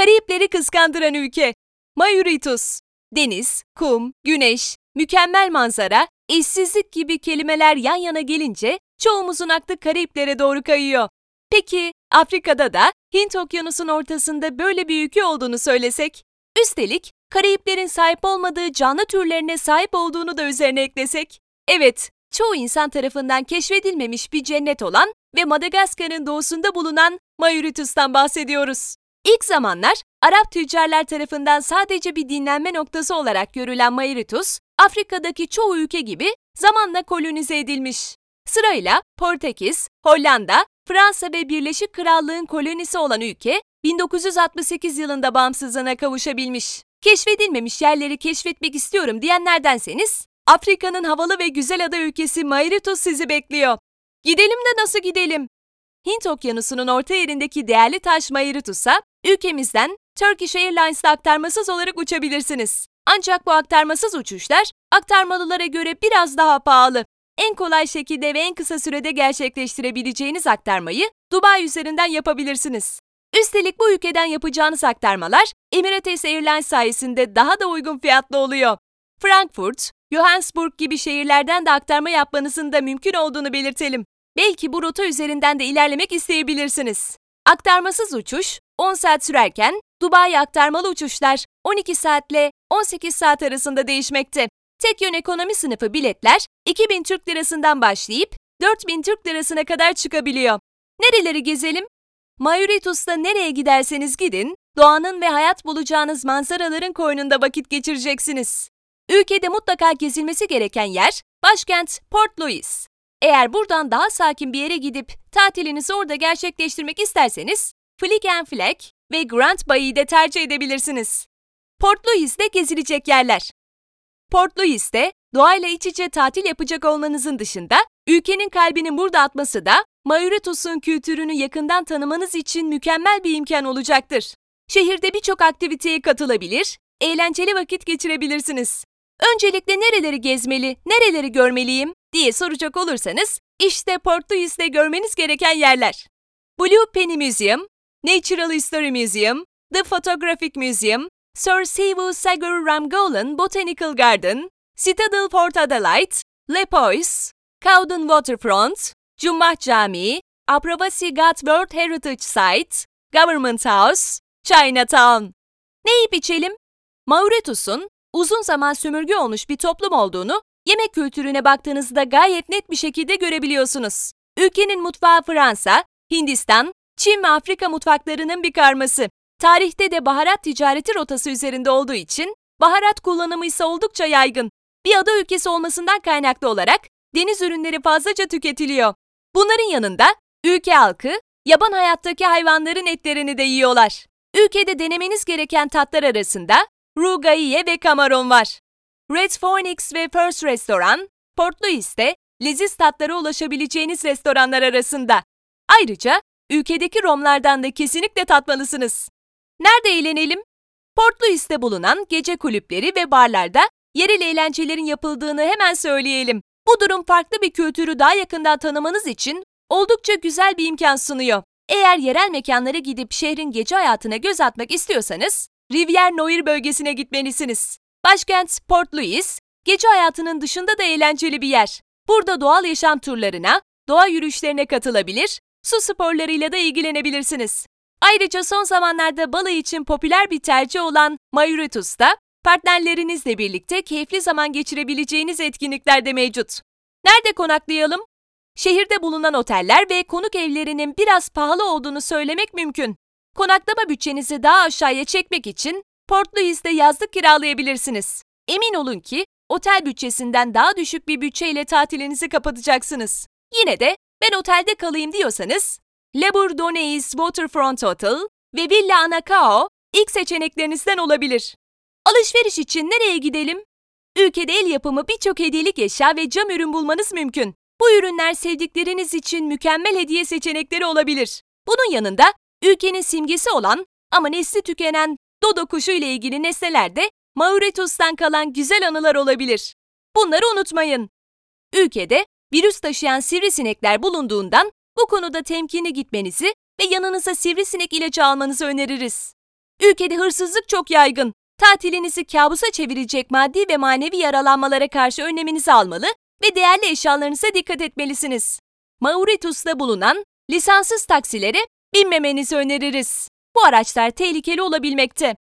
Karayipleri kıskandıran ülke. Mauritius. Deniz, kum, güneş, mükemmel manzara, eşsizlik gibi kelimeler yan yana gelince çoğumuzun aklı Karayiplere doğru kayıyor. Peki Afrika'da da Hint Okyanusu'nun ortasında böyle bir ülke olduğunu söylesek? Üstelik Karayiplerin sahip olmadığı canlı türlerine sahip olduğunu da üzerine eklesek? Evet, çoğu insan tarafından keşfedilmemiş bir cennet olan ve Madagaskar'ın doğusunda bulunan Mauritius'tan bahsediyoruz. İlk zamanlar Arap tüccarlar tarafından sadece bir dinlenme noktası olarak görülen Mauritius, Afrika'daki çoğu ülke gibi zamanla kolonize edilmiş. Sırayla Portekiz, Hollanda, Fransa ve Birleşik Krallığın kolonisi olan ülke 1968 yılında bağımsızlığına kavuşabilmiş. Keşfedilmemiş yerleri keşfetmek istiyorum diyenlerdenseniz Afrika'nın havalı ve güzel ada ülkesi Mauritius sizi bekliyor. Gidelim de nasıl gidelim? Hint Okyanusu'nun orta yerindeki değerli taş Mauritius'a ülkemizden Turkish Airlines'la aktarmasız olarak uçabilirsiniz. Ancak bu aktarmasız uçuşlar aktarmalılara göre biraz daha pahalı. En kolay şekilde ve en kısa sürede gerçekleştirebileceğiniz aktarmayı Dubai üzerinden yapabilirsiniz. Üstelik bu ülkeden yapacağınız aktarmalar Emirates Airlines sayesinde daha da uygun fiyatlı oluyor. Frankfurt, Johannesburg gibi şehirlerden de aktarma yapmanızın da mümkün olduğunu belirtelim. Belki bu rota üzerinden de ilerlemek isteyebilirsiniz. Aktarmasız uçuş 10 saat sürerken Dubai aktarmalı uçuşlar 12 saatle 18 saat arasında değişmekte. Tek yön ekonomi sınıfı biletler 2000 Türk Lirası'ndan başlayıp 4000 Türk Lirası'na kadar çıkabiliyor. Nereleri gezelim? Mauritius'ta nereye giderseniz gidin, doğanın ve hayat bulacağınız manzaraların koynunda vakit geçireceksiniz. Ülkede mutlaka gezilmesi gereken yer başkent Port Louis. Eğer buradan daha sakin bir yere gidip tatilinizi orada gerçekleştirmek isterseniz Flick and Flag ve Grant Bay'ı de tercih edebilirsiniz. Port Louis'te gezilecek yerler. Port Louis'te doğayla iç içe tatil yapacak olmanızın dışında ülkenin kalbinin burada atması da Mauritius'un kültürünü yakından tanımanız için mükemmel bir imkan olacaktır. Şehirde birçok aktiviteye katılabilir, eğlenceli vakit geçirebilirsiniz. Öncelikle nereleri gezmeli, nereleri görmeliyim diye soracak olursanız işte Port Louis'te görmeniz gereken yerler. Blue Penny Museum, Natural History Museum, The Photographic Museum, Sir Sivu Sagur Ramgolan Botanical Garden, Citadel Port Adelaide, Le Poise, Cowden Waterfront, Cumbah Camii, Aprobasi Ghat World Heritage Site, Government House, Chinatown. Ne yiyip içelim? Mauritius'un uzun zaman sömürge olmuş bir toplum olduğunu yemek kültürüne baktığınızda gayet net bir şekilde görebiliyorsunuz. Ülkenin mutfağı Fransa, Hindistan, Çin ve Afrika mutfaklarının bir karması. Tarihte de baharat ticareti rotası üzerinde olduğu için baharat kullanımı ise oldukça yaygın. Bir ada ülkesi olmasından kaynaklı olarak deniz ürünleri fazlaca tüketiliyor. Bunların yanında ülke halkı yaban hayattaki hayvanların etlerini de yiyorlar. Ülkede denemeniz gereken tatlar arasında Rugaiye ve Kamaron var. Red Phoenix ve First Restoran, Port Louis'te leziz tatlara ulaşabileceğiniz restoranlar arasında. Ayrıca ülkedeki romlardan da kesinlikle tatmalısınız. Nerede eğlenelim? Port Louis'te bulunan gece kulüpleri ve barlarda yerel eğlencelerin yapıldığını hemen söyleyelim. Bu durum farklı bir kültürü daha yakından tanımanız için oldukça güzel bir imkan sunuyor. Eğer yerel mekanlara gidip şehrin gece hayatına göz atmak istiyorsanız, Rivière Noir bölgesine gitmelisiniz. Başkent Port Louis, gece hayatının dışında da eğlenceli bir yer. Burada doğal yaşam turlarına, doğa yürüyüşlerine katılabilir, su sporlarıyla da ilgilenebilirsiniz. Ayrıca son zamanlarda balayı için popüler bir tercih olan Mauritius'ta partnerlerinizle birlikte keyifli zaman geçirebileceğiniz etkinlikler de mevcut. Nerede konaklayalım? Şehirde bulunan oteller ve konuk evlerinin biraz pahalı olduğunu söylemek mümkün. Konaklama bütçenizi daha aşağıya çekmek için Port Louis'te yazlık kiralayabilirsiniz. Emin olun ki otel bütçesinden daha düşük bir bütçeyle tatilinizi kapatacaksınız. Yine de ben otelde kalayım diyorsanız Le Bourdonnais Waterfront Hotel ve Villa Anacao ilk seçeneklerinizden olabilir. Alışveriş için nereye gidelim? Ülkede el yapımı birçok hediyelik eşya ve cam ürün bulmanız mümkün. Bu ürünler sevdikleriniz için mükemmel hediye seçenekleri olabilir. Bunun yanında ülkenin simgesi olan ama nesli tükenen dodo kuşu ile ilgili nesnelerde Mauritius'tan kalan güzel anılar olabilir. Bunları unutmayın. Ülkede virüs taşıyan sivrisinekler bulunduğundan bu konuda temkinli gitmenizi ve yanınıza sivrisinek ilacı almanızı öneririz. Ülkede hırsızlık çok yaygın. Tatilinizi kabusa çevirecek maddi ve manevi yaralanmalara karşı önleminizi almalı ve değerli eşyalarınıza dikkat etmelisiniz. Mauritius'ta bulunan lisanssız taksilere binmemenizi öneririz. Bu araçlar tehlikeli olabilmekte.